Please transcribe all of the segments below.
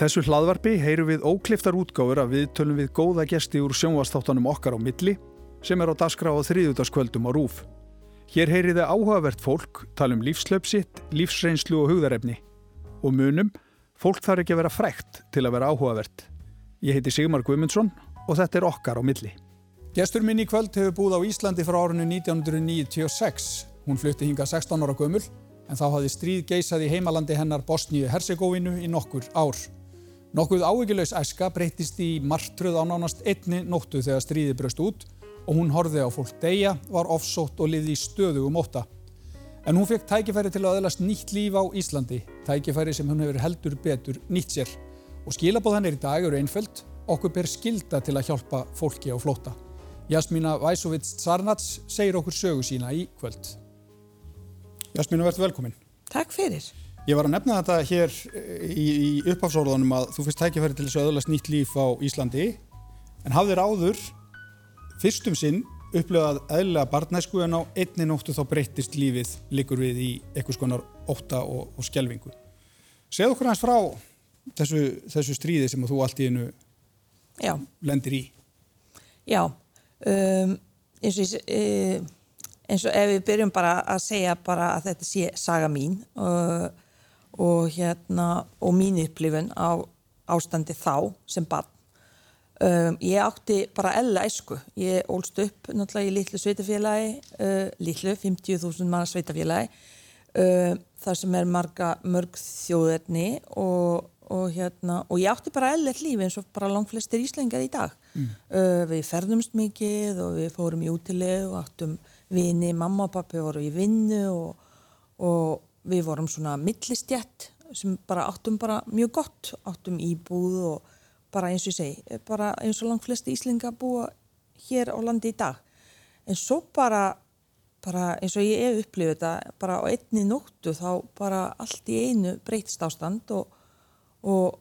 þessu hlaðvarpi heyru við ókliftar útgáfur að við tölum við góða gesti úr sjónvastáttanum okkar á milli sem er á daskra á þriðutaskvöldum á rúf. Hér heyriði áhugavert fólk, talum lífslöpsitt, lífsreynslu og hugðarefni. Og munum, fólk þarf ekki að vera frækt til að vera áhugavert. Ég heiti Sigmar Guimundsson og þetta er okkar á milli. Gestur minn í kvöld hefur búið á Íslandi frá árinu 1996. Hún flutti hinga 16 ára gömul en þá hafði stríð geisað í heimalandi hennar Bosníu-Herzegovinu í nokkur ár. Nokkuð ávíkilegs æska breytist í martröð á nánast einni nóttu þegar stríði bröst út og hún horfið á fólk deyja, var offsótt og liði í stöðugum óta. En hún fekk tækifæri til að aðlast nýtt líf á Íslandi, tækifæri sem hún hefur heldur betur nýtt sér. Og skilabóð henni í dag eru einföld, okkur ber skilda til að hjálpa fólki á flóta. Jasmína Væsovits-Sarnats segir okkur sögu sína í kvöld. Jasmína, verður velkomin. Takk fyrir. Ég var að nefna þetta hér eh, í, í uppháfsórðunum að þú fyrst tækifæri til þess að öðlast nýtt líf á Íslandi en hafðir áður fyrstum sinn upplöðað eðlega barnæsku en á einni nóttu þá breyttist lífið likur við í eitthvað skonar óta og, og skjelvingu. Segð okkur hans frá þessu, þessu stríði sem þú allt í hennu lendir í. Já, um, eins og ég... E eins og ef við byrjum bara að segja bara að þetta sé saga mín og, og hérna og mín upplifun á ástandi þá sem barn. Um, ég átti bara ella æsku. Ég ólst upp náttúrulega í litlu sveitafélagi uh, litlu, 50.000 manna sveitafélagi uh, þar sem er marga mörg þjóðerni og, og hérna og ég átti bara ella lífi eins og bara langt flestir íslengar í dag. Mm. uh, við ferðumst mikið og við fórum í útileg og áttum vini, mamma og pappi voru í vinnu og, og við vorum svona millistjætt sem bara áttum bara mjög gott, áttum íbúð og bara eins og ég segi, bara eins og langt flesti íslinga búa hér á landi í dag. En svo bara, bara eins og ég hef upplifið þetta, bara á einni nóttu þá bara allt í einu breytist ástand og, og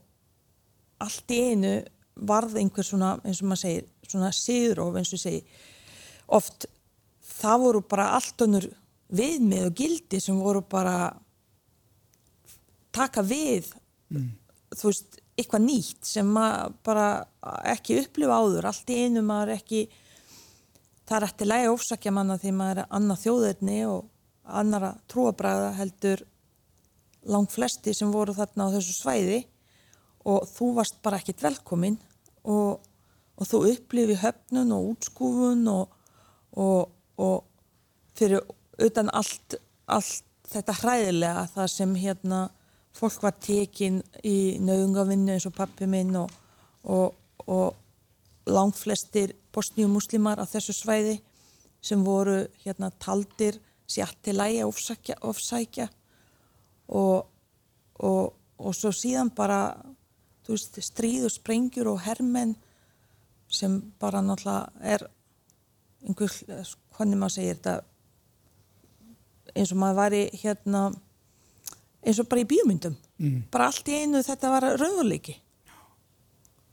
allt í einu varð einhver svona, eins og maður segir, svona siður og eins og ég segi, oft það voru bara allt önnur viðmið og gildi sem voru bara taka við mm. þú veist, eitthvað nýtt sem maður bara ekki upplifa áður, allt í einu maður ekki það er eftir lægi ofsakja manna því maður er annað þjóðurni og annara trúabræða heldur langt flesti sem voru þarna á þessu svæði og þú varst bara ekkit velkomin og, og þú upplifi höfnun og útskúfun og, og og fyrir utan allt, allt þetta hræðilega það sem hérna fólk var tekin í nauðungavinnu eins og pappi minn og, og, og langt flestir bosníumuslimar á þessu svæði sem voru hérna taldir sér til lægi að ofsækja og, og svo síðan bara veist, stríð og sprengjur og hermenn sem bara náttúrulega er einhver, hvernig maður segir þetta eins og maður væri hérna eins og bara í bíomundum mm. bara allt í einu þetta var raunveruleiki.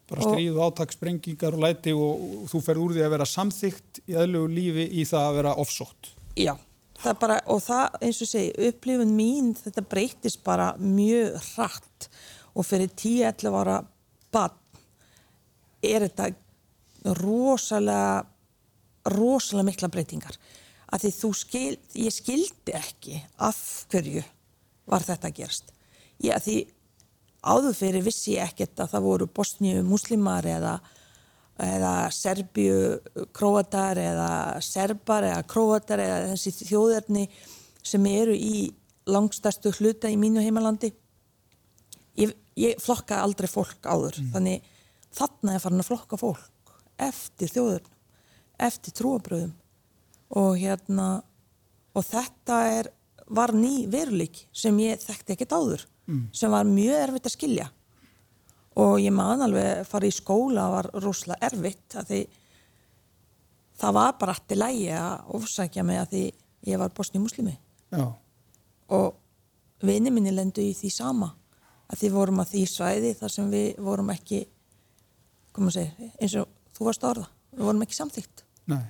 Bara stríð og áttak sprengingar og læti og, og þú ferð úr því að vera samþygt í aðlugu lífi í það að vera offsótt já, það bara og það eins og segi, upplifun mín þetta breytist bara mjög hratt. Og fyrir 10-11 ára bann er þetta rosalega rosalega mikla breytingar að því þú skil, ég skildi ekki af hverju var þetta að gerast. Ég að því áður fyrir vissi ég ekkert að það voru bosníu muslimar eða, eða serbíu króatar eða serbar eða króatar eða þessi þjóðarni sem eru í langstæstu hluta í mínu heimalandi. Ég, ég flokka aldrei fólk áður. Mm. þannig þarna er farin að flokka fólk eftir þjóðarni eftir trúabröðum og hérna og þetta er, var ný veruleik sem ég þekkti ekkert áður mm. sem var mjög erfitt að skilja og ég man alveg fara í skóla var rosalega erfitt að því það var bara allt í lægi að ofsækja mig að því ég var bosni muslimi Já. og vinið minni lendu í því sama að því vorum að því svæði þar sem við vorum ekki segja, eins og þú varst orða við vorum ekki samþýtt Nei.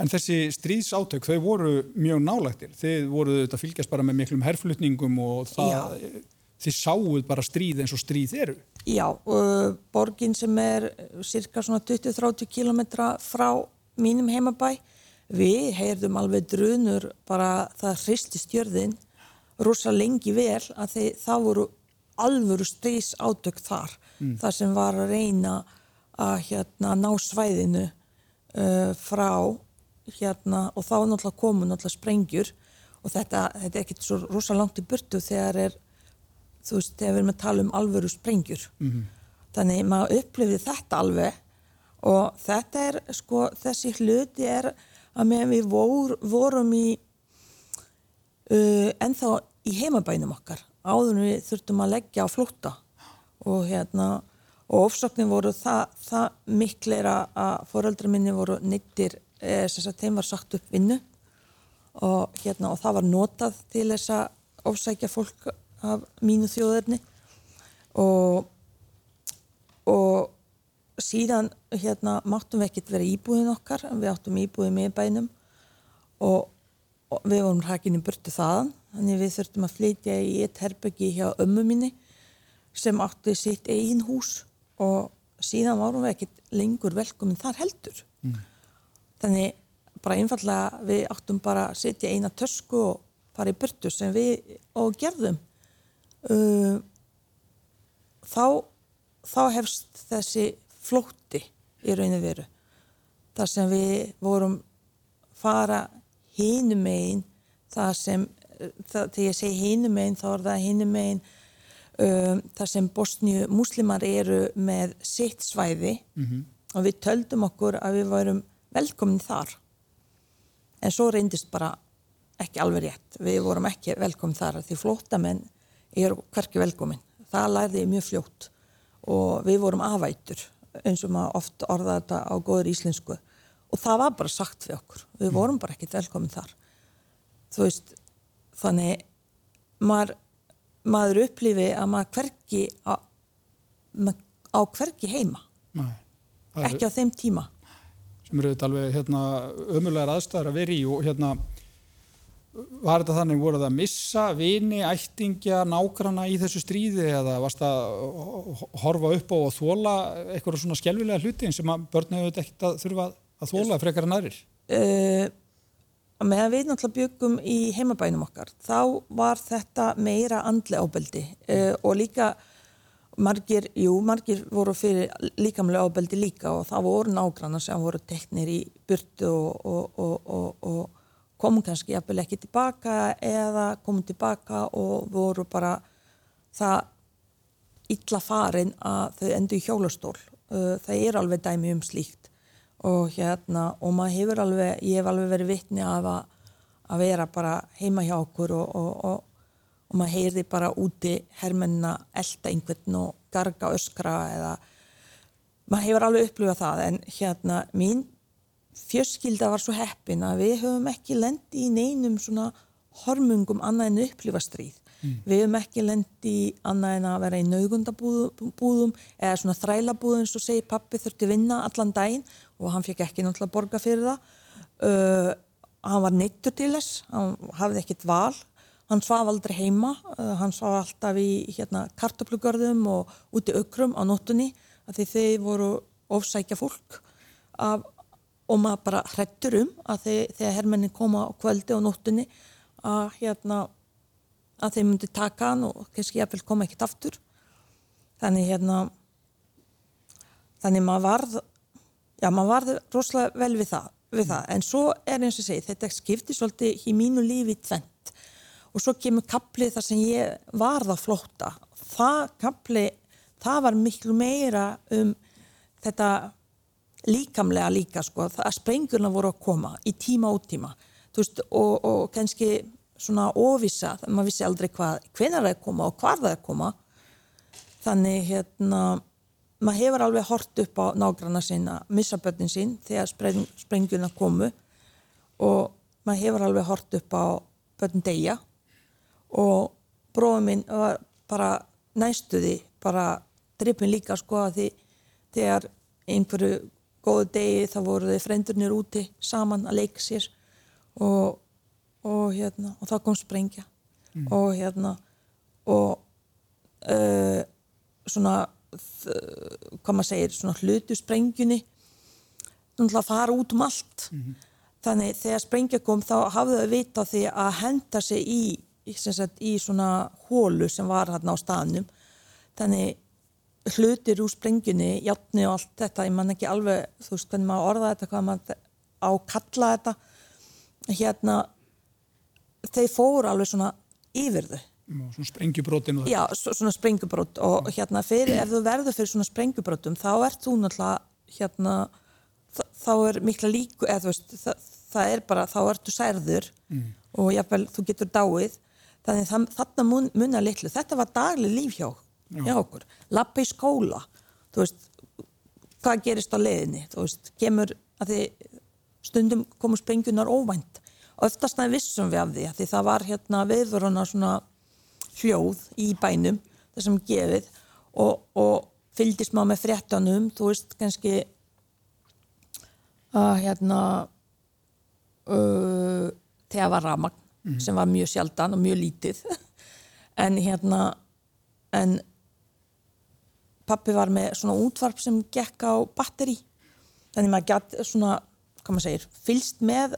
En þessi stríðsátök, þau voru mjög nálægtir. Þið voruð þetta fylgjast bara með miklum herflutningum og það, þið sáuð bara stríð eins og stríð eru. Já, uh, borgin sem er cirka svona 20-30 kilometra frá mínum heimabæ, við heyrðum alveg drunur bara það hristi stjörðin rosa lengi vel að þeir, það voru alvöru strís átök þar, mm. þar sem var að reyna að hérna, ná svæðinu uh, frá hérna og þá náttúrulega komu náttúrulega sprengjur og þetta, þetta er ekkert svo rosa langt í burtu þegar er þú veist, þegar við erum að tala um alvöru sprengjur mm -hmm. þannig maður upplifið þetta alveg og þetta er sko, þessi hluti er að meðan við vor, vorum í uh, ennþá í heimabænum okkar áður við þurftum að leggja á flótta og hérna og ofsóknin voru það, það mikleira að foreldra minni voru nýttir þess að þeim var sagt upp vinnu og, hérna, og það var notað til þess að ofsækja fólk af mínu þjóðarni og, og síðan hérna, máttum við ekkert vera íbúðin okkar við áttum íbúðin með bænum og, og við vorum hrækinu burtu þaðan. Þannig við þurftum að flytja í eitt herbyggi hjá ömmu minni sem átti sitt eigin hús og síðan vorum við ekkert lengur velkominn þar heldur. Mm. Þannig bara einfallega við áttum bara að setja eina tösku og fara í burtu sem við og gerðum uh, þá þá hefst þessi flótti í rauninu veru þar sem við vorum fara hínum einn það sem það, þegar ég segi hínum einn þá er það hínum einn um, þar sem bosnju muslimar eru með sitt svæði mm -hmm. og við töldum okkur að við varum velkomin þar. En svo reyndist bara ekki alveg rétt. Við vorum ekki velkomin þar því flótamenn eru hverki velkomin. Það lærði mjög fljótt og við vorum afætur eins og maður oft orða þetta á góður íslensku. Og það var bara sagt við okkur. Við mm. vorum bara ekki velkomin þar. Þú veist þannig maður, maður upplifi að maður hverki á, á hverki heima. Nei, ekki á þeim tíma sem eru þetta alveg hérna, ömulegar aðstæðar að vera í og hérna var þetta þannig voruð að missa vini, ættingja, nágrana í þessu stríði eða varst að horfa upp á og þóla eitthvað svona skjálfilega hluti sem að börn hefur þetta ekkert að þurfa að þóla frekar en aðrir? Uh, meðan við náttúrulega byggum í heimabænum okkar þá var þetta meira andli ábeldi uh, og líka margir, jú, margir voru fyrir líkamlega ábeldi líka og það voru nágrannar sem voru teknir í burtu og, og, og, og komum kannski jafnvel ekki tilbaka eða komum tilbaka og voru bara það illa farin að þau endur í hjólastól. Uh, það er alveg dæmi um slíkt og hérna og maður hefur alveg, ég hef alveg verið vittni af að, að vera bara heima hjá okkur og, og, maður heyrði bara úti hermenna elda einhvern og garga öskra eða maður hefur alveg upplifað það en hérna mín fjörskilda var svo heppin að við höfum ekki lendi í neinum svona hormungum annað en upplifa stríð mm. við höfum ekki lendi í annað en að vera í naugundabúðum eða svona þrælabúðum og segi pappi þurfti vinna allan daginn og hann fekk ekki náttúrulega borga fyrir það. Uh, hann var neittur til þess hann hafði ekkit val Hann svaf aldrei heima, uh, hann svaf alltaf í hérna, kartablugörðum og úti aukrum á nóttunni að því þeir voru ofsækja fólk af, og maður bara hrettur um að þeir, þegar hermenni koma á kvöldi og nóttunni að, hérna, að þeir myndi taka hann og kannski jáfnvel koma ekkert aftur. Þannig hérna, þannig maður varð, já maður varð rosalega vel við það, við það. en svo er eins og segi þetta skipti svolítið í mínu lífi tvent og svo kemur kaplið þar sem ég varð að flóta það kaplið, það var miklu meira um þetta líkamlega líka sko, að sprengurna voru að koma í tíma og tíma veist, og, og kannski svona óvisa, maður vissi aldrei hvað hvenar það er að koma og hvað það er að koma. Þannig hérna maður hefur alveg hort upp á nágranna sína, missaböldin sín þegar spreng, sprengjuna komu. Og maður hefur alveg hort upp á börn degja og bróðum minn var bara næstuði bara drippin líka sko að því þegar einhverju góðu degi þá voru þið frendurnir úti saman að leika sér og, og hérna og það kom sprengja mm. og hérna og uh, svona hvað maður segir, svona hlutu sprengjunni náttúrulega fara út um allt mm -hmm. þannig þegar sprengja kom þá hafðu þau vita því að henda sig í, sagt, í svona hólu sem var hérna á staðnum. Þannig hlutir úr sprengjunni, játni og allt þetta ég man ekki alveg, þú veist hvernig maður orða þetta hvað maður ákalla þetta. Hérna þeir fóru alveg svona yfir þau. Svona sprengjubrótin Já, svona sprengjubrót og hérna fyrir, ef þú verður fyrir svona sprengjubrótum þá ert þú náttúrulega hérna þá er mikla líku eða þú veist, það, það er bara þá ertu særður mm. og jáfnvel þú getur dáið þannig það, þarna mun, munna litlu, þetta var dagli líf hjá, hjá okkur. Lappa í skóla veist, hvað gerist á leðinni þú veist, kemur að því stundum komur sprengjunar óvænt. Og öftast næði vissum við af því því það var hérna viðvöruna svona hljóð í bænum þessum gefið og, og fyldist maður með fréttanum þú veist, kannski að hérna uh, þegar var ramagn mm -hmm. sem var mjög sjaldan og mjög lítið. En hérna en pappi var með svona útvarp sem gekk á batteri. Þannig maður gætt svona, hvað maður segir fylst með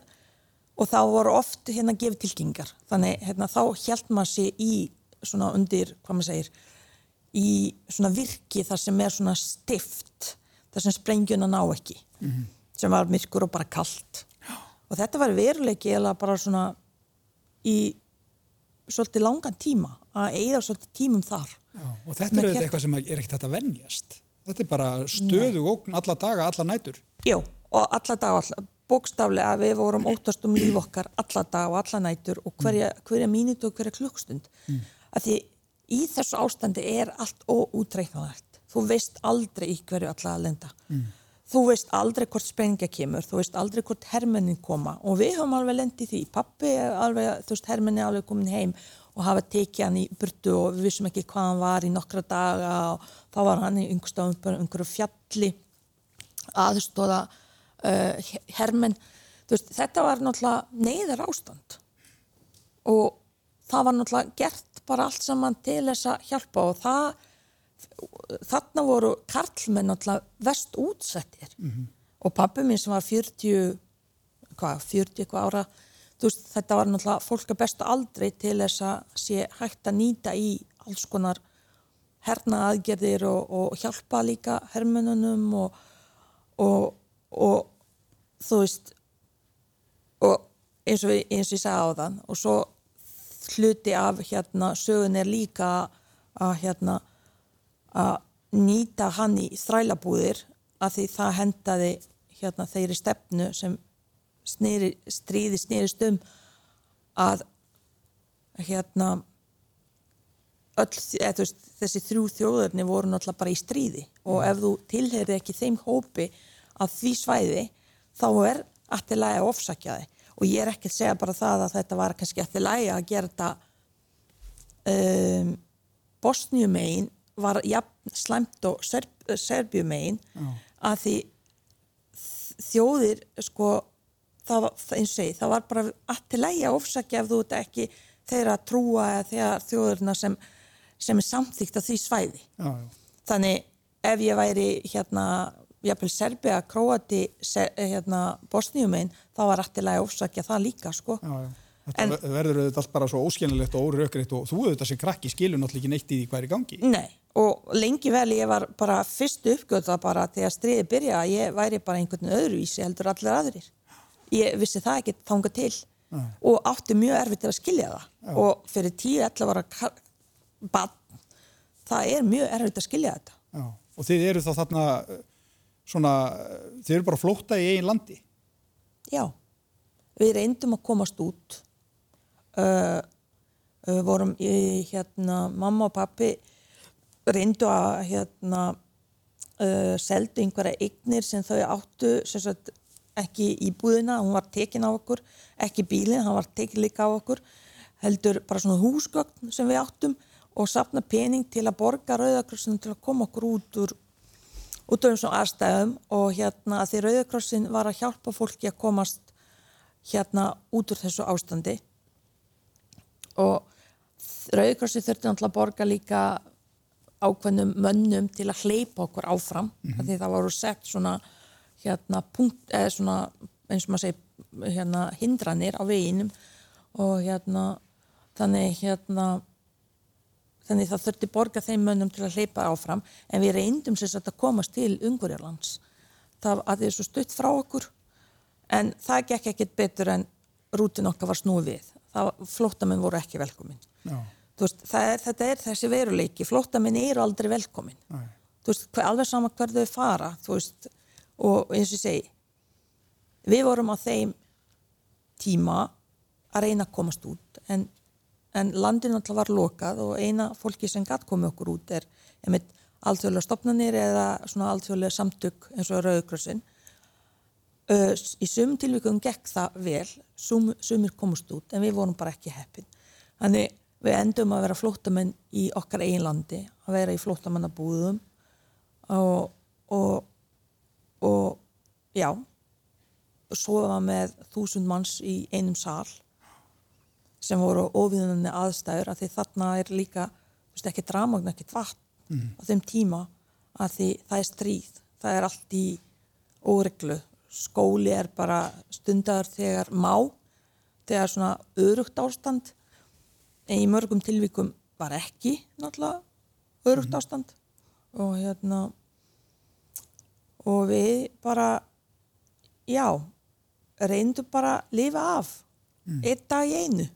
og þá voru oft hérna gefið tilkingar þannig hérna þá held maður sér í svona undir, hvað maður segir í svona virki þar sem er svona stift þar sem sprengjuna ná ekki mm -hmm sem var myrkur og bara kallt og þetta var veruleiki eða bara svona í svolítið langan tíma að eigða svolítið tímum þar. Já, og þetta er hérna... eitthvað sem er ekkert þetta vennjast þetta er bara stöðu og alla daga, alla nætur. Jú, og alla daga, alla, bókstaflega við vorum óttast um líf okkar alla daga og alla nætur og hverja, mm. hverja mínut og hverja klukkstund mm. að því í þessu ástandi er allt óútreiknaðart þú veist aldrei í hverju alla að lenda. Mm þú veist aldrei hvort sprengja kemur, þú veist aldrei hvort hermennin koma. Og við höfum alveg lendið því, pappi er alveg, þú veist, hermenni er alveg komin heim og hafa tekið hann í burtu og við vissum ekki hvað hann var í nokkra daga og þá var hann í einhverju fjalli aðstóða uh, hermenn, þú veist, þetta var náttúrulega neyðar ástand og það var náttúrulega gert bara allt saman til þess að hjálpa og það þarna voru karlmenn alltaf vest útsettir mm -hmm. og pappi minn sem var 40 hvað, 40 eitthvað ára veist, þetta var náttúrulega fólk að bestu aldrei til þess að sé hægt að nýta í alls konar herna aðgerðir og, og hjálpa líka hermönunum og, og, og þú veist og eins og, eins og ég sagði á þann og svo hluti af hérna sögun er líka að hérna að nýta hann í þrælabúðir að því það hendaði hérna þeirri stefnu sem snýri, stríði snýrist um að hérna öll, eða, þessi þrjú þjóðurni voru náttúrulega bara í stríði og ef þú tilherði ekki þeim hópi af því svæði þá er aftilægi að ofsakja þig. Og ég er ekki að segja bara það að þetta var kannski aftilægi að gera þetta um, Bosniumegin var jafn slæmt og serb, serbjumegin að því þjóðir sko það var, og segi, það var bara aftilegja ofsakja ef þú ert ekki þeirra trúa eða þeirra þjóðurna sem, sem er samþýgt á því svæði. Já, já. þannig ef ég væri hérna jafnvel Serbia, Kroati hérna, Bosniumegin, þá var aftilegja ofsakja það líka sko. Já, Þetta en, verður auðvitað allt bara svo óskilnilegt og órökriðt og þú auðvitað sem krakki skilur náttúrulega ekki neitt í því hvað er í gangi. Nei, og lengi vel ég var bara fyrst uppgöða bara þegar stríði byrja að ég væri bara einhvern öðruvísi heldur allir aðrir. Ég vissi það ekki þánga til Nei. og átti mjög erfitt að skilja það Já. og fyrir 10-11 ára bann, það er mjög erfitt að skilja þetta. Já. Og þið eru þá þarna svona, þið eru bara flótta í eigin landi? Já, við reyndum að komast út uh, vorum í hérna mamma og pappi reyndu að hérna uh, seldu einhverja eignir sem þau áttu sem sagt, ekki í búðina, hún var tekin á okkur ekki bílinn, hann var tekin líka á okkur heldur bara svona húsgögn sem við áttum og sapna pening til að borga Rauðakrossin til að koma okkur út úr út af þessum aðstæðum og hérna að því Rauðakrossin var að hjálpa fólki að komast hérna út úr þessu ástandi og Rauðkrossi þurfti náttúrulega að borga líka ákveðnum mönnum til að hleypa okkur áfram mm -hmm. því það voru sett svona hérna punkt, eða svona eins og maður segi hérna hindranir á veginum. Og hérna þannig hérna þannig það þurfti borga þeim mönnum til að hleypa áfram. En við reyndum sér að komast til Ungurjarlands það að því er svo stutt frá okkur. En það gekk ekkit betur en rútin okkar var snúið við það flóttamenn voru ekki velkomin. Veist, er, þetta er þessi veruleiki. Flóttamenn eru aldrei velkomin. Veist, alveg sama hver þau fara veist, og eins og ég segi við vorum á þeim tíma að reyna að komast út en, en landin alltaf var lokað og eina fólki sem gætt komið okkur út er alþjóðlega stopnarnir eða alþjóðlega samtök eins og Rauðgrössin í sumum tilvíkum gekk það vel sum, sumir komast út en við vorum bara ekki heppin þannig við endum að vera flóttamenn í okkar eigin landi að vera í flóttamannabúðum og, og og já sofa með þúsund manns í einum sál sem voru ofiðunni aðstæður að því þarna er líka veist, ekki dramagn, ekki vatn mm. á þeim tíma að því það er stríð það er allt í óreglu skóli er bara stundar þegar má þegar svona örugt ástand en í mörgum tilvíkum var ekki náttúrulega örugt mhm. ástand og hérna og við bara já reyndum bara að lifa af mm. einn dag í einu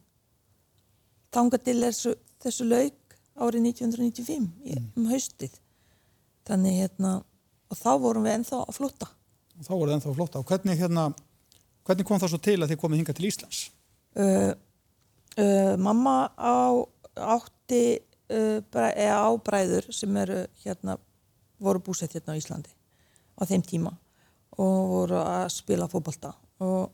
þanga til þessu, þessu laug árið 1995 mm. um haustið þannig hérna og þá vorum við ennþá að flutta þá voruð ennþá að flutta og hvernig hérna hvernig kom það svo til að þið komið hinga til Íslands? Uh, uh, mamma á átti uh, eða á bræður sem eru hérna voru búsett hérna á Íslandi á þeim tíma og voru að spila fókbalta og,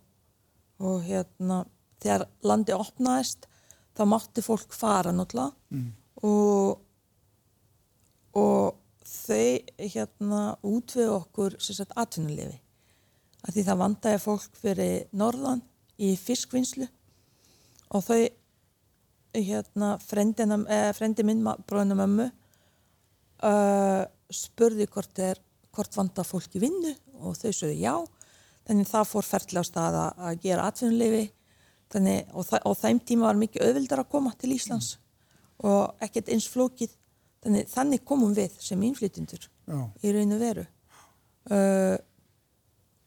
og hérna þegar landi opnaðist þá mátti fólk fara náttúrulega mm. og og þau hérna út við okkur sérstaklega atvinnulefi að því það vandæði fólk fyrir norðan í fiskvinnslu og þau hérna frendina, eh, frendi minn bróðinu mömmu uh, spurði hvort er hvort vanda fólki vinnu og þau sögðu já. Þannig það fór ferðlega á stað að gera atvinnuleifi þannig, og, það, og þeim tíma var mikið auðvildar að koma til Íslands mm. og ekkert eins flókið þannig, þannig komum við sem innflytjendur í raun og veru. Uh,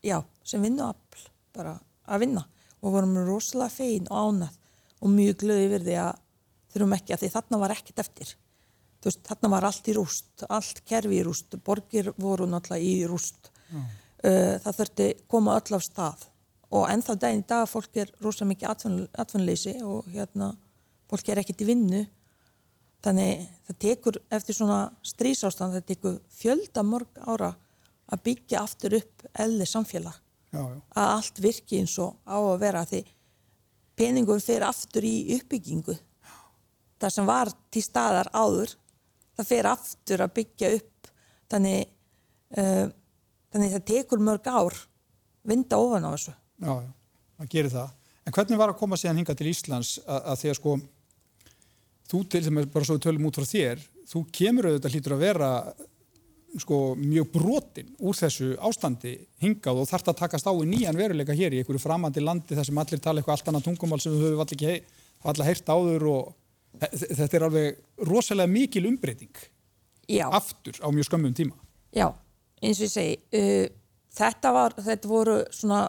já, sem vinnuafl bara að vinna. Og vorum rosalega fein og ánað og mjög glöði yfir því að þurfum ekki að því þarna var ekkert eftir. Þú veist, þarna var allt í rúst allt kerfi í rúst, borgir voru náttúrulega í rúst. Uh, það þurfti koma öll á stað. Og ennþá daginn í dag fólk er rosa mikið atvinnleysi og hérna fólk er ekkert í vinnu þannig það tekur eftir svona strísástand það tekur fjölda morg ára að byggja aftur upp elli samfélag. Já, já. að allt virki eins og á að vera því peningum fyrir aftur í uppbyggingu. Það sem var til staðar áður það fyrir aftur að byggja upp. Þannig uh, þannig það tekur mörg ár vinda ofan á þessu. Já, já, það gerir það. En hvernig var að koma síðan hinga til Íslands að, að því að sko þú til þeim bara svo tölum út frá þér þú kemur auðvitað hlýtur að vera sko mjög brotin úr þessu ástandi hingað og þarf að takast á í nýjan veruleika hér í einhverju framandi landi þar sem allir tala eitthvað allt annað tungumál sem við höfum allir ekki allir heyrt áður og þetta er alveg rosalega mikil umbreyting Já. aftur á mjög skömmum tíma Já, eins og ég segi uh, þetta, var, þetta voru svona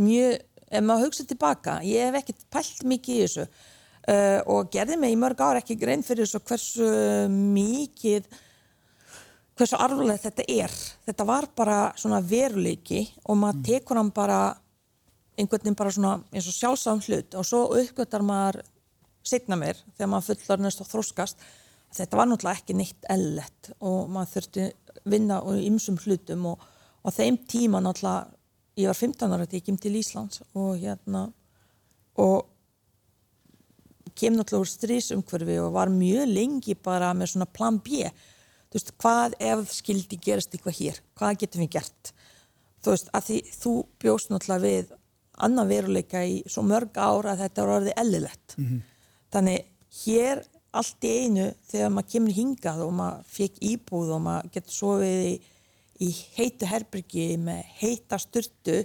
mjög, ef maður hugsa tilbaka ég hef ekkert pælt mikið í þessu uh, og gerði mig í mörg ár ekki grein fyrir þessu hversu mikið hversu arfulegt þetta er. Þetta var bara svona veruleiki og maður mm. tekur hann bara einhvern veginn bara svona eins og sjálfsagum hlut. Og svo uppgötar maður signa mér þegar maður fullarnist og þróskast þetta var náttúrulega ekki neitt ellett og maður þurfti vinna og ymsum hlutum. Og, og þeim tíma náttúrulega ég var 15 ára þegar ég kem til Íslands og hérna og kem náttúrulega úr strísumhverfi og var mjög lengi bara með svona plan B. Þú veist, hvað ef skildi gerast eitthvað hér, hvað getum við gert? Þú veist, að því þú bjóst náttúrulega við annan veruleika í svo mörg ára að þetta var orðið ellilegt mm -hmm. þannig hér allt í einu þegar maður kemur hingað og maður fekk íbúð og maður getur sofið í, í heitu herbyrgi með heita styrtu,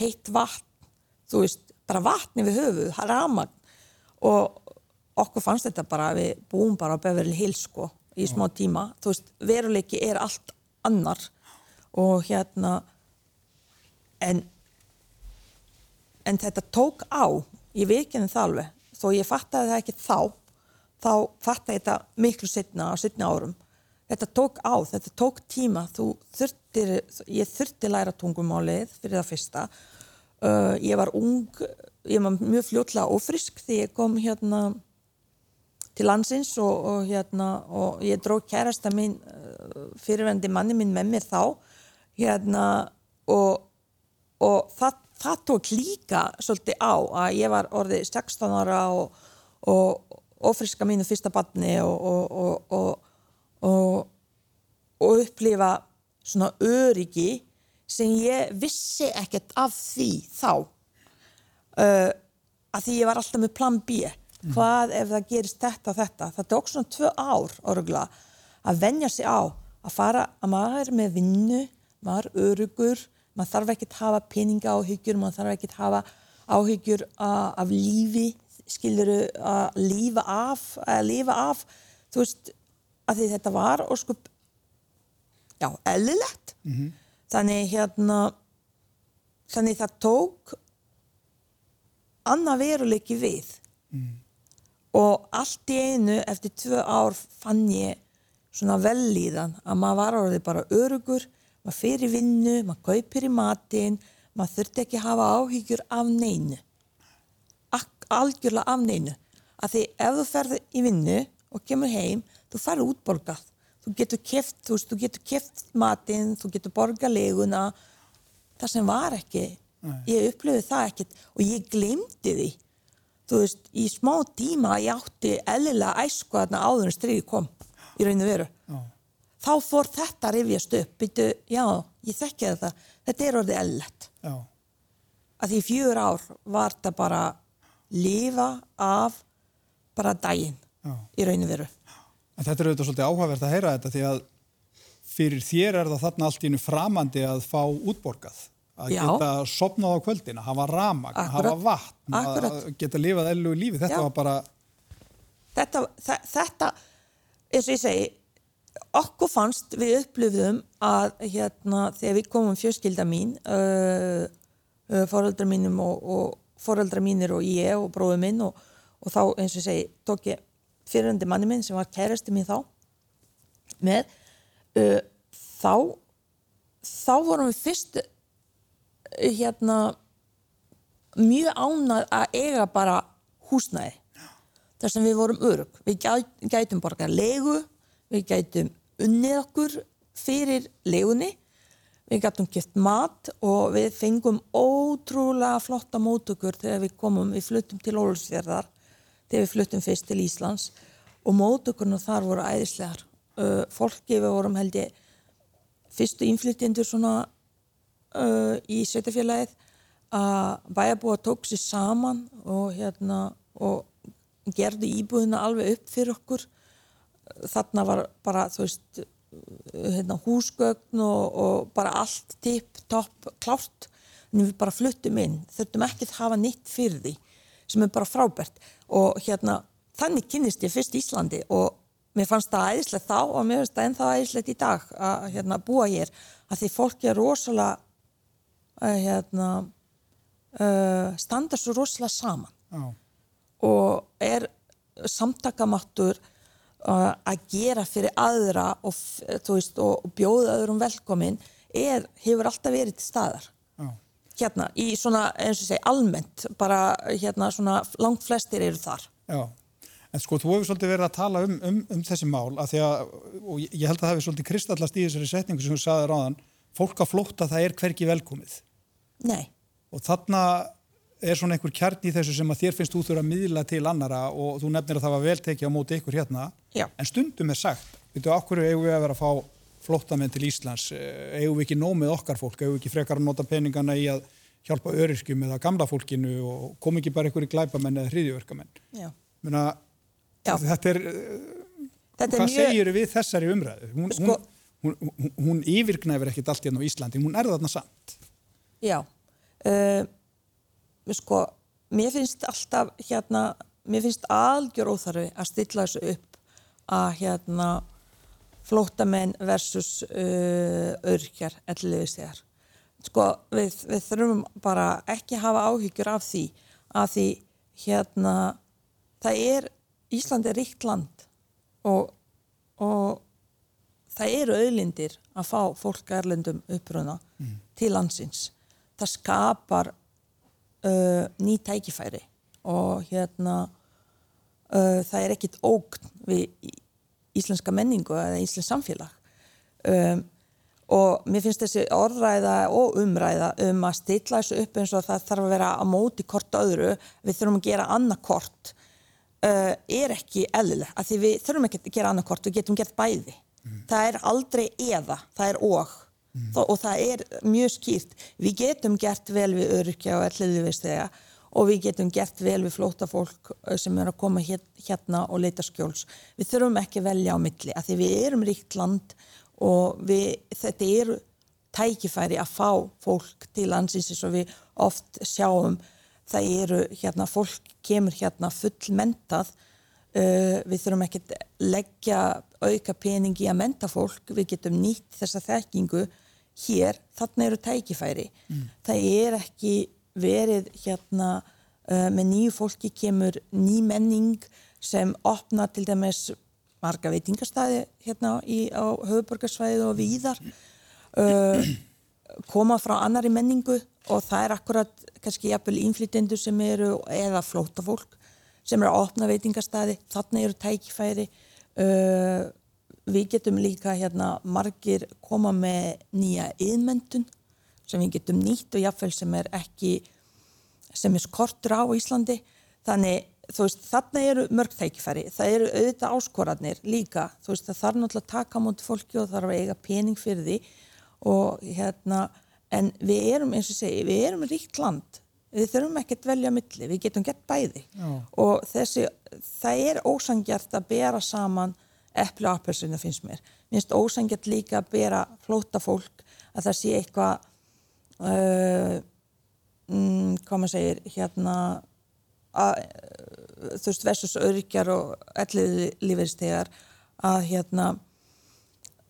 heitt vatn, þú veist, bara vatni við höfuð, ramagn og okkur fannst þetta bara að við búum bara á Beverly Hills sko í smá tíma, þú veist, veruleiki er allt annar og hérna en en þetta tók á. Ég veikinu það alveg. Þó ég fattaði það ekki þá þá fattaði þetta miklu setna á setna árum. Þetta tók á, þetta tók tíma. Þurftir, ég þurfti læra tungumálið fyrir það fyrsta. Uh, ég var ung ég var mjög fljótlega ofrisk því ég kom hérna til landsins og, og hérna og ég dró kærasta mín uh, fyrirvendi manni mín með mér þá hérna og, og það það tók líka svolítið á að ég var orðið 16 ára og, ofriska mínu fyrsta barni og, upplifa svona öryggi sem ég vissi ekkert af því þá. Uh, að því ég var alltaf með plan B hvað ef það gerist þetta og þetta það tók svona tvö ár orðugla að venja sig á að fara að maður er með vinnu maður er örugur maður þarf ekki að hafa peninga áhyggjur, maður þarf ekki að hafa áhyggjur af lífi, skiluru að lífa af, að lifa af, þú veist, að því þetta var og sko, já, eðlilegt. Mm -hmm. Þannig hérna, þannig það tók annað veruleiki við mm. Og allt í einu eftir tvö ár fann ég svona vellíðan að maður var orðið bara örugur maður fyrir vinnu, maður kaupir í matin maður þurfti ekki að hafa áhyggjur af neinu. Algjörlega af neinu. Að því ef þú ferði í vinnu og kemur heim, þú ferði útborgað. Þú getur keft, þú veist, þú getur keft matin, þú getur borgað leguna. Það sem var ekki. Nei. ég upplöfið það ekkert og ég glemdi því þú veist, í smá tíma ég átti ellilega æsku að áður en stríði kom í rauninu veru. Já. Þá fór þetta að rifjast upp. Býtu, já, ég þekki þetta. Þetta er orðið ellet að því fjör ár var þetta bara lifa af bara daginn já. í rauninu veru. En Þetta er auðvitað svolítið áhugavert að heyra þetta því að fyrir þér er það þarna allt ínu framandi að fá útborgað að já. geta sopnað á kvöldin að hafa ramag, að hafa vatn Akkurat. að geta lifað ellu lífi þetta já. var bara Þetta, þetta eins og ég segi okkur fannst við upplöfðum að hérna þegar við komum fjölskylda mín uh, uh, foreldra mínum og, og foreldra mínir og ég og bróðu minn og, og þá eins og ég segi tók ég fyriröndi manni minn sem var kærasti mín þá með uh, þá þá vorum við fyrst hérna mjög ánað að eiga bara húsnæði þar sem við vorum örug við gætum borgar legu við gætum unnið okkur fyrir legunni, við gætum kjöpt mat og við fengum ótrúlega flotta mótökur þegar við komum, við fluttum til Ólfsfjörðar, þegar við fluttum fyrst til Íslands og mótökurna þar voru æðislegar. Fólki við vorum held ég fyrstu innflytjendur svona uh, í sveitafélagið að bæjarbúa tók sér saman og hérna og gerði íbúðina alveg upp fyrir okkur. Þarna var bara veist hérna, húsgögn og, og bara allt tipp, topp, klárt. En við bara fluttum inn. Þurftum ekki að hafa nýtt fyrir því sem er bara frábært. Og hérna þannig kynist ég fyrst Íslandi og mér fannst það æðislegt þá og mér finnst það ennþá æðislegt í dag að hérna, búa hér. Að því fólki er rosalega hérna, uh, standa svo rosalega saman oh. og er samtakamattur að gera fyrir aðra og, veist, og bjóða öðrum velkomin er, hefur alltaf verið til staðar Já. hérna í svona eins og segi almennt bara hérna svona langt flestir eru þar Já, en sko þú hefur svolítið verið að tala um, um, um þessi mál að því að og ég held að það hefur svolítið kristallast í þessari setningu sem þú saði ráðan fólk að flótta það er hverki velkomið. Nei. Og þarna er svona einhver kjarn í þessu sem að þér finnst þú þurfa að miðla til annara og þú nefnir að það var veltekið á móti ykkur hérna. Já. en stundum er sagt, veitu, okkur eigum við að vera að fá flottamenn til Íslands? Eh, eigum við ekki nómið okkar fólk? Eigum við ekki frekar að nota peningana í að hjálpa öryskjum eða gamla fólkinu og kom ekki bara einhverju glæpamenn eða hriðjörgamenn Já. Þetta er, Þetta er hvað mjög- segir við þessari umræðu? Hún, Sko- hún, hún, hún, hún yfirgnæfur ekkit allt hérna á Íslandi, hún er þarna samt. Já, uh, sko, mér finnst alltaf hérna, mér finnst algjör óþarfi að stilla þessu upp að hérna flóttamenn versus uh, örkjar ellilifistíðar. Sko, við, við þurfum bara ekki hafa áhyggjur af því að því hérna það er, Ísland er ríkt land og, og það eru auðlindir að fá fólk erlendum uppruna til landsins. Það skapar uh, ný tækifæri og hérna uh, það er ekkit ógn við íslenska menningu eða íslensk samfélag. Um, og mér finnst þessi orðræða og umræða um að stilla þessu upp eins og það þarf að vera á móti kort öðru, við þurfum að gera annað kort uh, er ekki eðlileg, af því við þurfum ekki að gera annað kort, við getum gert bæði það er aldrei eða, það er og. Þó, og það er mjög skýrt. Við getum gert vel við öryrkja og elliðivistega og við getum gert vel við flóta fólk sem er að koma hér- hérna og leita skjóls. Við þurfum ekki að velja á milli af því við erum ríkt land og við, þetta eru tækifæri að fá fólk til landsins eins og við oft sjáum það eru hérna, fólk kemur hérna fullmentað uh, við þurfum ekki að leggja auka peningi að menta fólk. Við getum nýtt þessa þekkingu hér, þarna eru tækifæri. Það er ekki verið hérna uh, með nýju fólki kemur ný menning sem opna til dæmis marga veitingastæði hérna í, á höfuborgarsvæði og víðar uh, koma frá annari menningu og það er akkurat kannski jafnvel innflytjendur sem eru eða flóta fólk sem eru að opna veitingastæði, þarna eru tækifæri. Uh, við getum líka hérna margir koma með nýja yðmendun sem við getum nýtt og jafnvel sem er ekki sem er skortur á Íslandi. Þannig veist þarna eru mörg tækifæri. Það eru auðvitað áskorarnir líka. Þú veist það þarf náttúrulega að taka móti fólki og þarf að eiga pening fyrir því. Og hérna en við erum eins og segi, við erum ríkt land við þurfum ekki að velja milli, við getum gett bæði. Já. og þessi, það er ósangjart að bera saman epli og appelsinu finnst mér. Finnst ósangjart líka að bera flóta fólk að það sé eitthvað uh, mm, hvað maður segir hérna að, þú veist versus örykjar og elliði lífeyristegar að hérna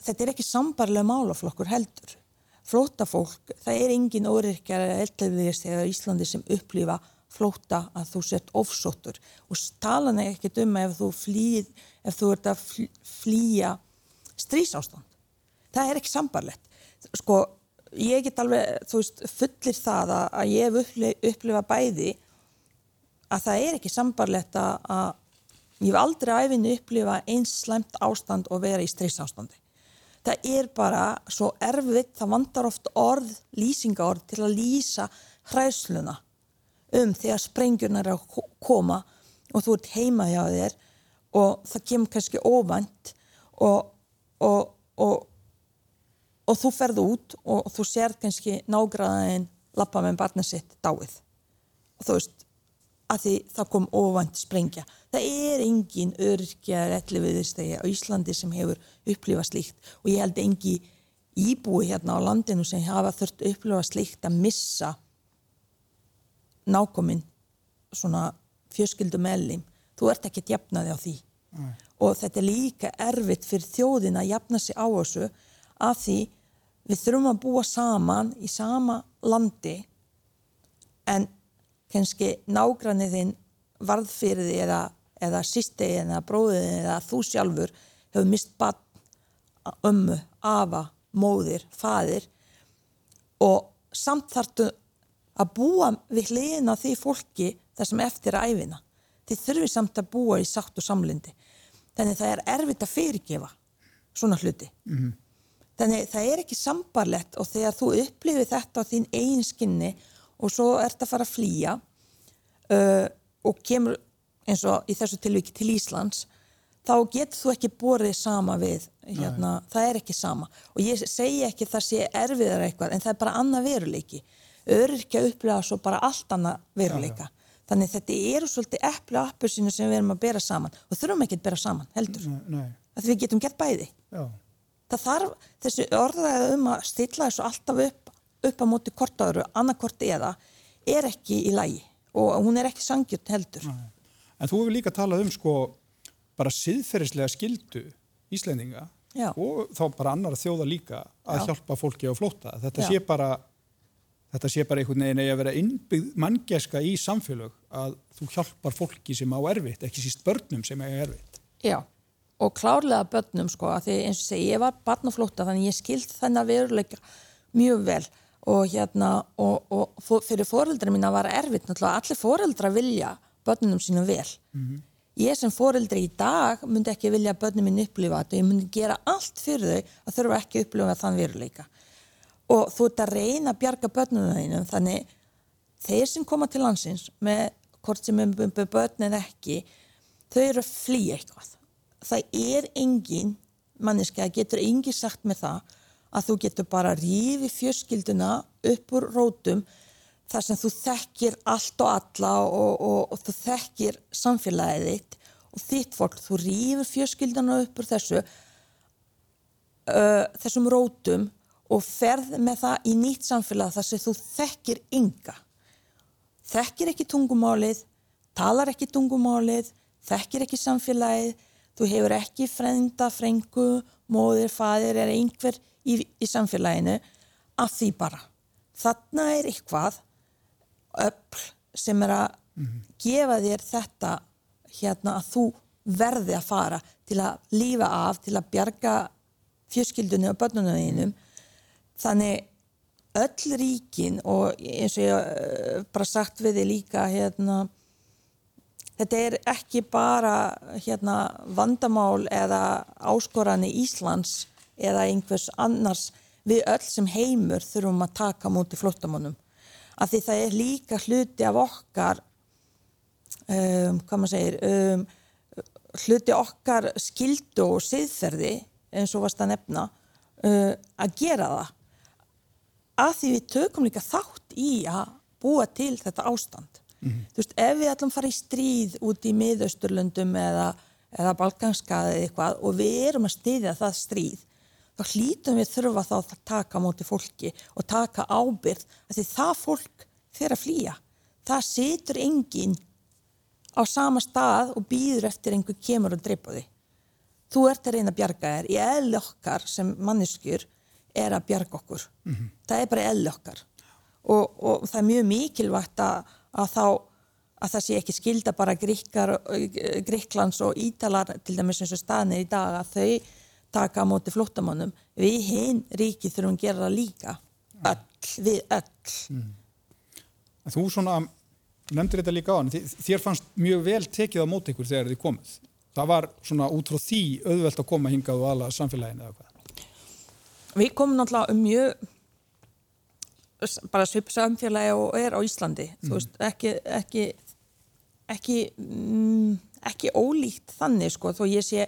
þetta er ekki sambarlega málaflokkur heldur flóta fólk, það er engin öryrkjar eða elliðistegar í Íslandi sem upplifa flóta að þú sett ofsóttur. Og talan er ekkert um ef þú flýð, ef þú ert að fl- flýja strísástand það er ekki sambarlegt sko, ég get alveg, þú veist, fullir það að, ég upplifa bæði að það er ekki sambarlegt að, að ég hef aldrei æfinni upplifa eins slæmt ástand og vera í strísástandi það er bara svo erfitt, það vandar oft orð, lýsingaorð til að lýsa hræðsluna um þegar sprengjurnar er að ko- koma og þú ert heima hjá þér og það kemur kannski óvænt og, og, og, og þú ferð út og þú sér kannski nágræðin lappa með barnið sitt dáið. Og þú veist að því það kom óvænt sprengja. Það er engin örkja elli viðstegi á Íslandi sem hefur upplifað slíkt og ég held engi íbúi hérna á landinu sem hafa þurft upplifað slíkt að missa nákominn svona fjörskildu meðlim. Þú ert ekki að jafna þig á því. Og þetta er líka erfitt fyrir þjóðin að jafna sig á þessu af því við þurfum að búa saman í sama landi en kannski nágranniðinn varð fyrir því eða, eða sýstegin eða bróðin eða þú sjálfur hefur mist bann ömmu, afa, móðir, faðir og samt þartu að búa við hliðina því fólki þar sem eftir er æfina. Þið þurfi samt að búa í sátt og samlindi. Þannig það er erfitt að fyrirgefa svona hluti. Þannig það er ekki sambarlegt og þegar þú upplifir þetta á þín eigin skinni og svo ert að fara að flýja uh, og kemur eins og í þessu tilviki til Íslands þá getur þú ekki borið sama við hérna, það er ekki sama. Og ég segi ekki það sé erfiðar eitthvað en það er bara annað veruleiki. Öryrkja upplifa svo bara allt annað veruleika. Þannig þetta eru svolítið eppli og appelsinu sem við erum að bera saman. Og þurfum ekki að bera saman heldur. Nei. að við getum gert bæði. Já. það þarf þessi orðræði um að stilla þessu alltaf upp upp á móti kortaður, annarkort eða er ekki í lægi og hún er ekki sangjut heldur. En þú hefur líka talað um sko bara siðferðislega skildu Íslendinga Já. og þá bara annara þjóða líka að Já. hjálpa fólki á flóta. Þetta Já. sé bara þetta sé bara einhvern veginn að vera innbyggð manngeska í samfélög að þú hjálpar fólki sem á erfitt, ekki síst börnum sem eiga erfitt. Já, og klárlega börnum sko, að því eins og segi, ég var barnaflóta þannig ég skild þennan veruleika mjög vel og hérna og, og fyrir foreldra mína var erfitt náttúrulega allir foreldra vilja börnunum sínum vel. Ég sem foreldri í dag myndi ekki vilja að börnum mín upplifa þetta ég myndi gera allt fyrir þau að þurfa ekki að upplifa þann veruleika. Og þú ert að reyna að bjarga börnunum þínum þannig þeir sem koma til landsins með hvort sem er börn eða ekki þau eru að flýja eitthvað það er engin manneski að getur engin sagt með það að þú getur bara rífi fjörskilduna upp úr rótum þar sem þú þekkir allt og alla og, og, og þú þekkir samfélagið þitt og þitt fólk, þú rífur fjörskilduna upp úr þessu uh, þessum rótum og ferð með það í nýtt samfélag þar sem þú þekkir ynga þekkir ekki tungumálið, talar ekki tungumálið, þekkir ekki samfélagið, þú hefur ekki frenda, frengu, móðir, fadir eða einhver í, í samfélaginu af því bara. Þarna er eitthvað öll sem er að gefa þér þetta hérna að þú verði að fara til að lífa af, til að bjarga fjölskyldunni og börnunum þínum. Þannig öll ríkin og eins og ég uh, bara sagt við þið líka hérna þetta er ekki bara hérna vandamál eða áskorani Íslands eða einhvers annars við öll sem heimur þurfum að taka múti flottamannum af því það er líka hluti af okkar um, hvað maður segir um, hluti okkar skildu og siðferði eins og varst að nefna uh, að gera það. Að því við tökum líka þátt í að búa til þetta ástand. Þú veist, ef við ætlum að fara í stríð út í miðausturlöndum eða, eða balkanskaði eða eitthvað og við erum að styðja það stríð, þá hlýtum við þurfa þá að taka móti fólki og taka ábyrð, því það fólk fyrir að flýja. Það situr enginn á sama stað og býður eftir einhver kemur og dreipa því. Þú ert að reyna að bjarga þér í eðli okkar sem manneskjur er að bjarga okkur. Það er bara eðli okkar. Og, og það er mjög mikilvægt að, að þá að það sé ekki skilda bara Gríklands og Ítalar til dæmis eins og staðnir í dag að þau taka á móti flóttamannum. Við hinn ríkið þurfum að gera það líka. Öll, við öll. En Þú svona nefndir þetta líka á hann, þér fannst mjög vel tekið á móti ykkur þegar þið komið. Það var svona út frá því auðvelt að koma hingað og ala samfélaginu eða hvað. Við komum náttúrulega um mjög bara svip samfélagi og er á Íslandi þú veist, ekki ekki, ekki, mm, ekki ólíkt þannig sko, þó ég sé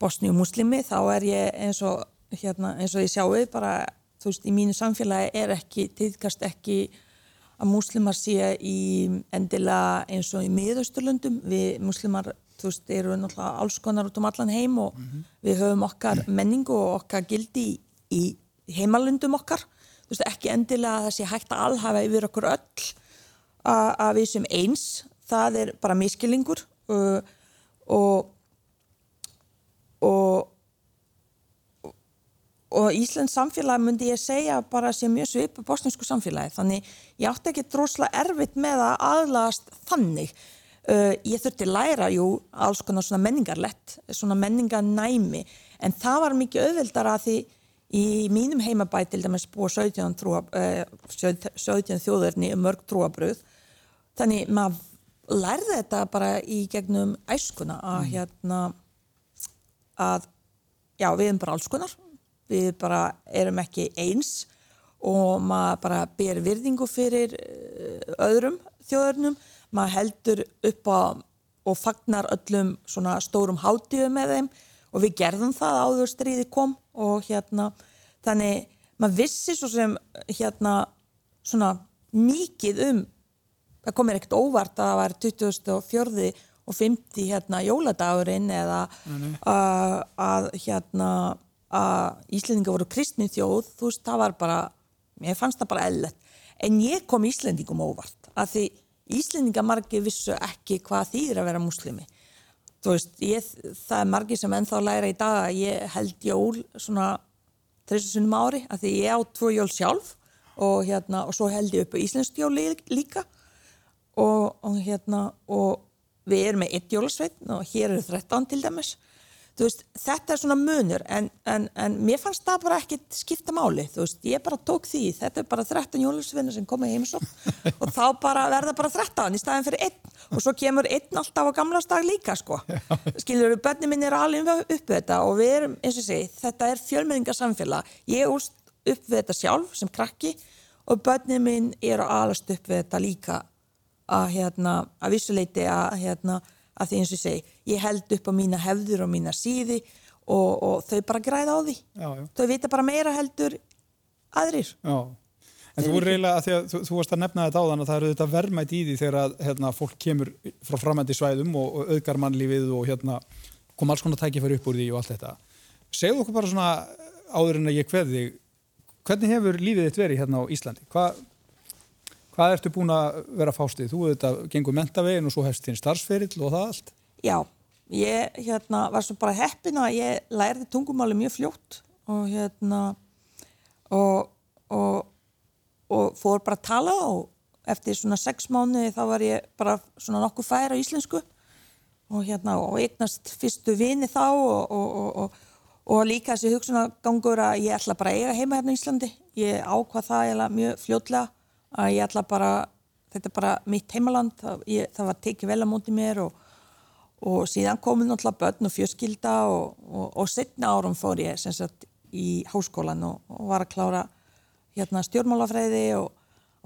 bosníu muslimi, þá er ég eins og hérna, eins og ég sjáu bara, þú veist, í mínu samfélagi er ekki, tíðkast ekki að muslimar sé í endilega eins og í miðausturlöndum. Við muslimar, þú veist, eru náttúrulega alls konar út um allan heim og við höfum okkar menningu og okkar gildi í, heimalundum okkar. Þú veist, ekki endilega að það sé hægt að alhafa yfir okkur öll að við sem eins, það er bara miskilingur uh, og og og Íslands samfélagi myndi ég segja bara sé mjög svipu bosninsku samfélagi. Þannig ég átti ekki droslega erfitt með að aðlagast þannig. Uh, ég þurfti læra jú alls konar svona menningarlett svona menningarnæmi. En það var mikið auðveldar að því í mínum heimabæ til dæmis búa 17, trúa, uh, 17 þjóðurni mörg trúabröð þannig maður lærði þetta bara í gegnum æskuna að hérna að já við erum bara alls konar við bara erum ekki eins og maður bara ber virðingu fyrir eh, öðrum þjóðurnum, maður heldur upp á og fagnar öllum svona stórum hátíðu með þeim og við gerðum það áður stríði kom og hérna þannig maður vissi svo sem hérna svona mikið um það kom mér ekkert óvart að það var 24. og 50 hérna jóladagurinn eða uh, að hérna að Íslendinga voru kristnið þjóð, þú veist, það var bara mér fannst það bara ellet en ég kom Íslendingum óvart að því Íslendinga margi vissu ekki hvað þýðir að vera muslimi þú veist, ég, það er margi sem ennþá læra í dag að ég held jól svona þrjusunum ári að því ég á tvo jól sjálf og hérna, og svo held ég upp á Íslensk jól líka. Og, og hérna, og við erum með eitt jólasveitn og hér eru 13 til dæmis. Veist, þetta er svona munur en, en, en mér fannst það bara ekkit skipta máli, veist, ég bara tók því þetta er bara 13 jólusvinna sem koma heim og þá bara verða bara 13 í staðin fyrir einn. Og svo kemur einn alltaf á gamlastag líka sko. Skilur við, bönni minn er alveg upp við þetta og við erum, eins og segi, þetta er fjölmenningarsamfélag, ég úrst upp við þetta sjálf sem krakki og bönni minn er alast upp við þetta líka að hérna, að vissuleiti að hérna að því eins og ég segi, ég held upp á mína hefður og mína síði og, og þau bara græða á því já, já. þau vita bara meira heldur aðrir Já, en þú voru reyna að, að þú, þú varst að nefna þetta á þann að það eru þetta verðmætt í því þegar að, hérna, fólk kemur frá framhændi svæðum og, og auðgar mannlífið og hérna, kom alls konar tækifæri upp úr því og allt þetta segðu okkur bara svona áður en að ég hveði þig hvernig hefur lífið þitt verið hérna á Íslandi? Hvað Hvað ertu búin að vera fástið? Þú þetta gengur mentavegin og svo hefst þinn starfsferill og það allt? Já, ég hérna, var svo bara heppin að ég lærði tungumáli mjög fljótt og, hérna, og, og, og fór bara að tala og eftir svona sex mánu þá var ég bara svona nokkuð fær á íslensku og hérna og eignast fyrstu vini þá og líka þessi hugsunagangur að ég ætla bara að eiga heima hérna í Íslandi. Ég ákvað það mjög fljótlega að ég ætla bara, þetta er bara mitt heimaland, það, ég, það var tekið vel að móti mér og, og síðan komið náttúrulega börn og fjörskilda og, og, og setna árum fór ég sem sagt í háskólan og var að klára hérna stjórnmálafræði og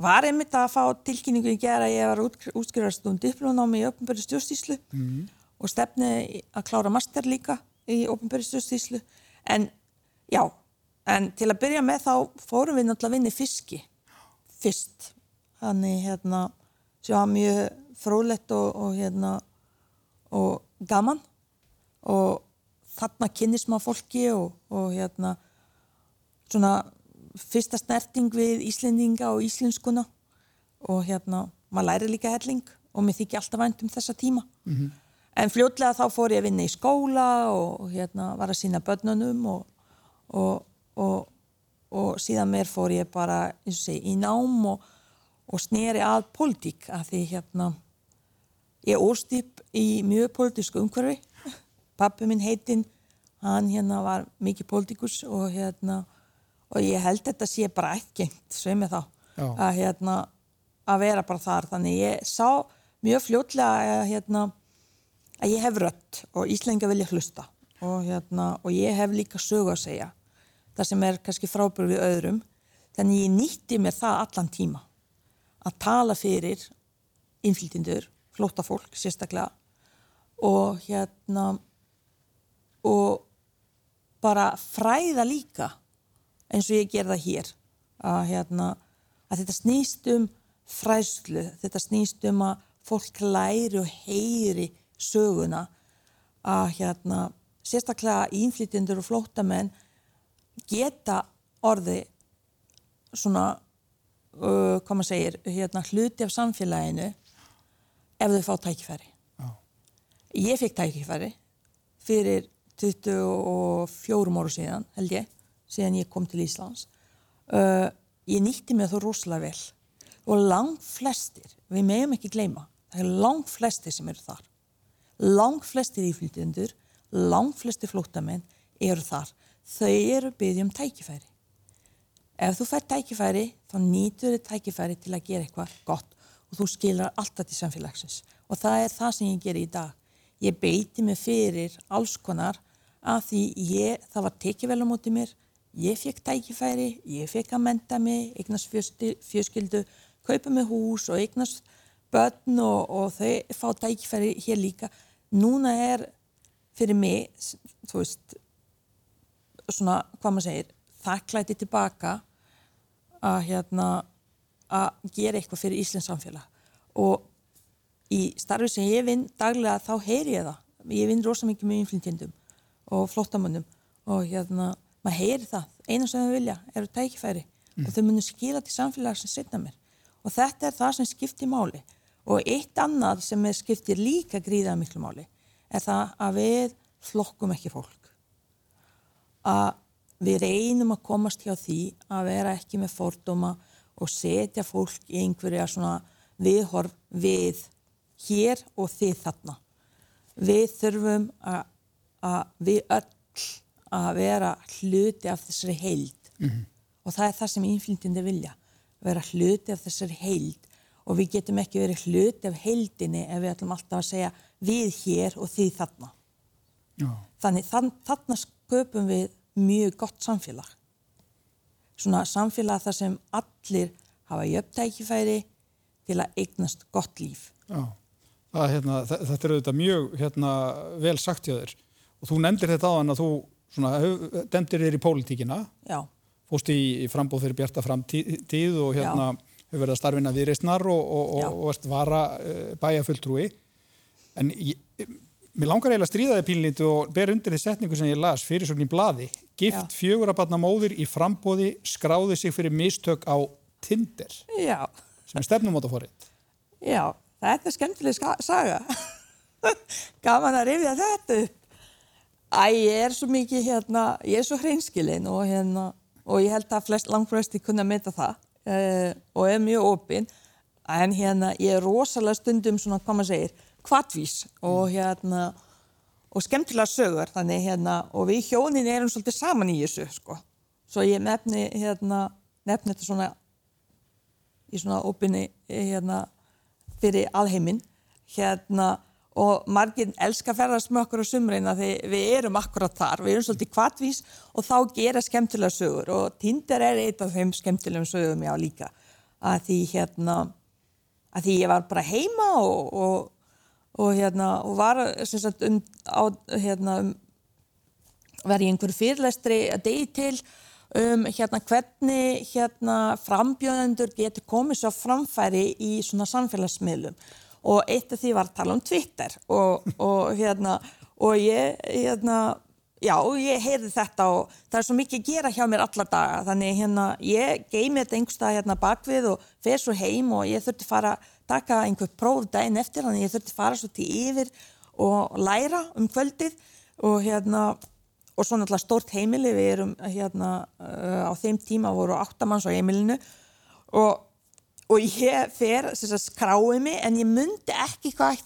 var einmitt að fá tilkynningu í gera ég var útskriðast um diplónámi í öfnböru stjórnstíslu mm -hmm. og stefni að klára master líka í öfnböru stjórnstíslu en já, en til að byrja með þá fórum við náttúrulega að vinna fiski fyrst. Þannig hérna sem var mjög frólætt og, og hérna og gaman. Og þarna kynnis maður fólki og, og hérna svona fyrsta snerting við Íslendinga og Íslenskuna. Og hérna maður læri líka helling og mér þykja alltaf vænt um þessa tíma. Mm -hmm. en fljótlega þá fór ég að vinna í skóla og hérna var að sína börnunum og, og, og síðan mér fór ég bara segi, í nám og, og sneri að politík að því hérna ég óstýp í mjög politísku umhverfi. Pappi minn heitinn hann hérna var mikið politíkus og hérna og ég held þetta sé bara ekkengt sem ég þá að hérna að vera bara þar. Þannig ég sá mjög fljótlega að hérna að ég hef rött og Íslenga vilja hlusta. Og hérna og ég hef líka sögu að segja það sem er kannski frábæður við öðrum þannig ég nýtti mér það allan tíma að tala fyrir innflytindur, flóta fólk sérstaklega og hérna og bara fræða líka eins og ég gerða hér að, hérna, að þetta snýst um fræslu, þetta snýst um að fólk læri og heyri söguna að hérna, sérstaklega innflytjendur og flótamenn geta orði svona uh, hvað maður segir, hérna hluti af samfélaginu ef þau fá tækifæri. Oh. ég fikk tækifæri fyrir 24 áru síðan held ég, síðan ég kom til Íslands. Uh, ég nýtti mig þú rosalega vel og langt flestir, við meðum ekki gleyma það er langt flestir sem eru þar. Langt flestir íflytjendur langt flestir flótamenn eru þar þau eru byggjum tækifæri. Ef þú fær tækifæri þá nýtur þau tækifæri til að gera eitthvað gott og þú skilar alltaf til samfélagsins og það er það sem ég ger í dag. Ég beiti mig fyrir alls konar að því ég, það var tekið vel á mótið mér, ég fekk tækifæri, ég fekk að menda mig, eignast fjöskildu, kaupa mig hús og eignast börn og, og þau fá tækifæri hér líka. Núna er fyrir mig, þú veist, svona, hvað maður segir, þakklæti tilbaka að hérna að gera eitthvað fyrir Íslands samfélag. Og í starfi sem ég vinn daglega þá heyri ég það. Ég vinn rosa mikið með inflytjendum og flottamönnum og hérna maður heyri það, eina sem þau vilja eru tækifæri mm. og þau munum skila til samfélag sem setna mér. Og þetta er það sem skiptir máli. Og eitt annað sem skiptir líka gríða miklu máli er það að við flokkum ekki fólk að við reynum að komast hjá því að vera ekki með fordóma og setja fólk í einhverja svona viðhorf við hér og þið þarna. Við þurfum að, að við öll að vera hluti af þessari heild mm -hmm. og það er það sem innflytjandi vilja, vera hluti af þessari heild og við getum ekki verið hluti af heildinni ef við ætlum alltaf að segja við hér og þið þarna. Já. Þannig þann, þarna sköpum við mjög gott samfélag. Svona samfélag þar sem allir hafa jöfntækifæri til að eignast gott líf. Já, það, hérna, þetta er auðvitað mjög hérna, vel sagt hjá þér og þú nefndir þetta á hann að þú demdir þér í pólitíkina, Já. fóst í, í frambóð fyrir bjarta framtíð og hérna hefur verið að starfina viðreistnar og, og, og, og vara bæja fulltrúi en ég, mér langar eiginlega að stríða þið pílnit og ber undir því setningu sem ég las fyrir svona í bladi gift fjögurabatna móður í frambóði skráði sig fyrir mistök á Tinder. Já. sem er stefnumótafórið Já, þetta er skemmtileg saga. Gaman að rifja þetta upp. Æ, ég er svo mikið hérna, ég er svo hreinskilinn og hérna og ég held að flest, langflesti kunna meita það uh, og er mjög opinn en hérna ég er rosalega stundum svona, hvað maður segir, kvartvís og hérna og skemmtilega sögur þannig hérna og við hjónin erum svolítið saman í þessu sko. Svo ég nefni hérna nefni þetta svona í svona opinni hérna fyrir alheiminn hérna og margir elskar ferðast með okkur á sumreina því við erum akkurat þar, við erum svolítið kvartvís og þá gera skemmtilega sögur og Tinder er eitt af þeim skemmtilegum sögum já líka. Að því hérna að því ég var bara heima og, og, og hérna og var sagt, um, á, hérna, um, var í einhverju fyrirlestri að degi til um hérna hvernig hérna frambjöðendur getur komið svo framfæri í svona samfélagsmiðlum. Og eitt af því var að tala um Twitter. Og, og hérna og ég hérna já, ég heyrði þetta og það er svo mikið að gera hjá mér alla daga. Þannig hérna ég geimi þetta einhverstað hérna bakvið og fer svo heim og ég þurfti fara taka einhver próf daginn eftir þannig ég þurfti fara svo til yfir og læra um kvöldið og hérna og svo náttúrulega stórt heimili við erum hérna uh, á þeim tíma voru áttamanns á heimilinu og og ég fer að skráði mig en ég myndi ekki hvað,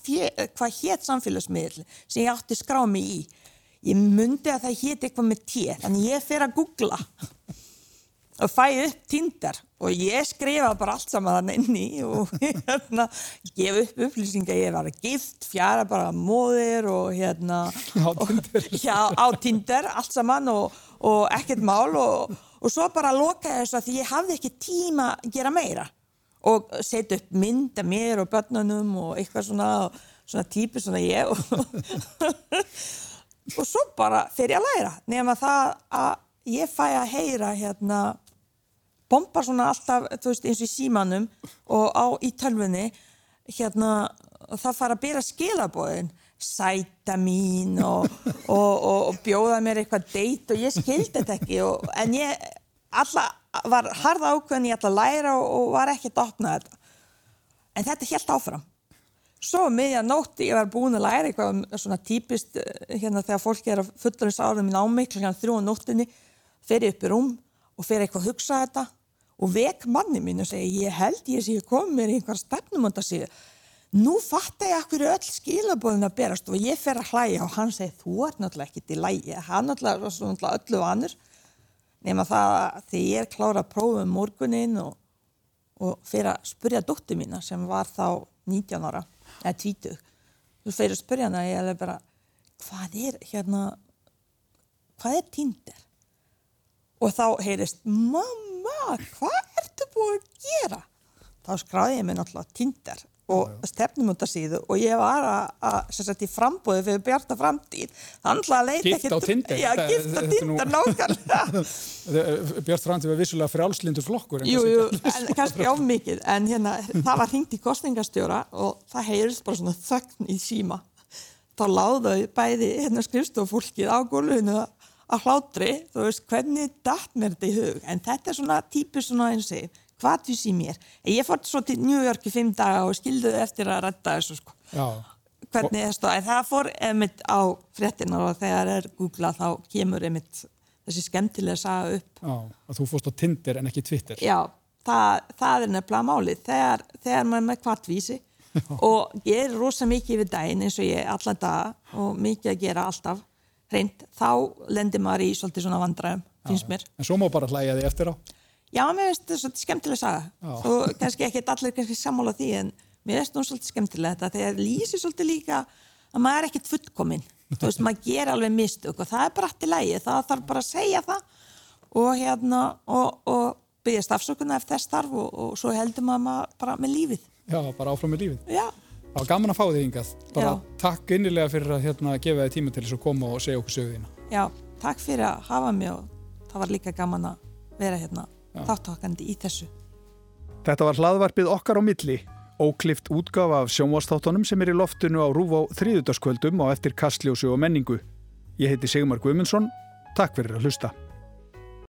hvað hétt samfélagsmiðl sem ég átti skráði mig í. Ég myndi að það hétt eitthvað með tér þannig ég fer að googla og fæ upp Tinder og ég skrifa bara allt saman þannig inn í og hérna gef upp upplýsingar, ég var gift fjara bara móðir og hérna á Tinder allt saman og, og ekkert mál. Og, og svo bara loka þess að því ég hafði ekki tíma að gera meira. Og setja upp mynd af mér og börnunum og eitthvað svona, svona típi svona ég. Og, og svo bara fyrir ég að læra. Nema það að ég fæ að heyra hérna bomba svona alltaf, þú veist, eins og í símanum og á í tölfunni hérna, það fara að byrja skilabóðin sæta mín og, og, og bjóða mér eitthvað deitt og ég skildi þetta ekki en ég alla var harða ákveðin ég að læra og, og var ekkert að opna þetta. En þetta helt áfram. Svo miðjan nótti ég var búin að læra eitthvað um svona típist eh, hérna þegar fólki er að fullurins árum í námi kl. þrjú á nóttinni fer upp í rúm og fer eitthvað að hugsa þetta og vek manni mín og segi ég held ég sé að koma mér í einhver stefnum og það sé nú fatt ég að hverju öll skilabóðin að berast og ég fer að hlæja og hann segi þú ert náttúrulega ekki til lægi hann náttúrulega öllu vanur. Nema það að því ég er klára að prófa um morgunin og, og fyrir að spurja dóttu mína sem var þá 19 ára, eða 20 þú fyrir að spurja hana ég er bara, hvað er hérna hvað er Tinder? Og þá heyrist mamma, hvað ertu búin að gera þá skráði ég mig náttúrulega Tinder og stefnum út af síðu og ég var að, sagt í frambóði fyrir bjarta framtíð þannig að leita Gift á Tinder. Já, gift á Tinder, nákvæmlega Björn Framtíð var vissulega frjálslindur flokkur. Jú, jú, en kannski of mikið en hérna, það var hringt í kostningastjóra og það heyrist bara svona þögn í síma þá láðu bæði hérna skrifstofólkið á gólfinu að hlátri, þú veist, hvernig datt mér þetta í hug, en þetta er svona típus svona eins og hvað þú sé mér? Ég fórt svo til New York í fimm daga og skildu eftir að rætta þessu sko. Hvernig stóð, en það fór einmitt á fréttina og þegar er googlað þá kemur einmitt þessi skemmtilega saga upp. Já, að þú fórst á Tinder en ekki Twitter. Já, það, það er nefnilega málið. Þegar, þegar maður er með kvartvísi og gerir rosa mikið við daginn eins og ég allan dag og mikið að gera alltaf hreint, þá lendir maður í svolítið svona vandræðum, finnst mér. En svo má bara hlæja því eftir á. Já, mér finnst þetta svolítið skemmtilega saga og kannski ekki allir kannski sammála því en mér finnst hún svolítið skemmtilega þetta þegar lýsir svolítið líka að maður er ekkit fullkominn þú veist, maður ger alveg mistök og það er bara allt í lægi, það þarf bara að segja það og hérna og, og byggjast afsökunar ef þess þarf og, og svo heldur maður bara með lífið Já, bara áfram með lífið. Já, Það var gaman að fá þig hingað. Bara Já. takk innilega fyrir að hérna, gefa þig tíma til þess að koma og segja okkur sögðina. já, takk fyrir að hafa mig og það var líka gaman að vera hérna þáttákandi í þessu Þetta var hlaðvarpið okkar á milli, óklift útgafa af sjónvastáttunum sem er í loftinu á Rúf á þriðutaskvöldum og eftir kastljósu og menningu. Ég heiti Sigmar Guimundsson, takk fyrir að hlusta.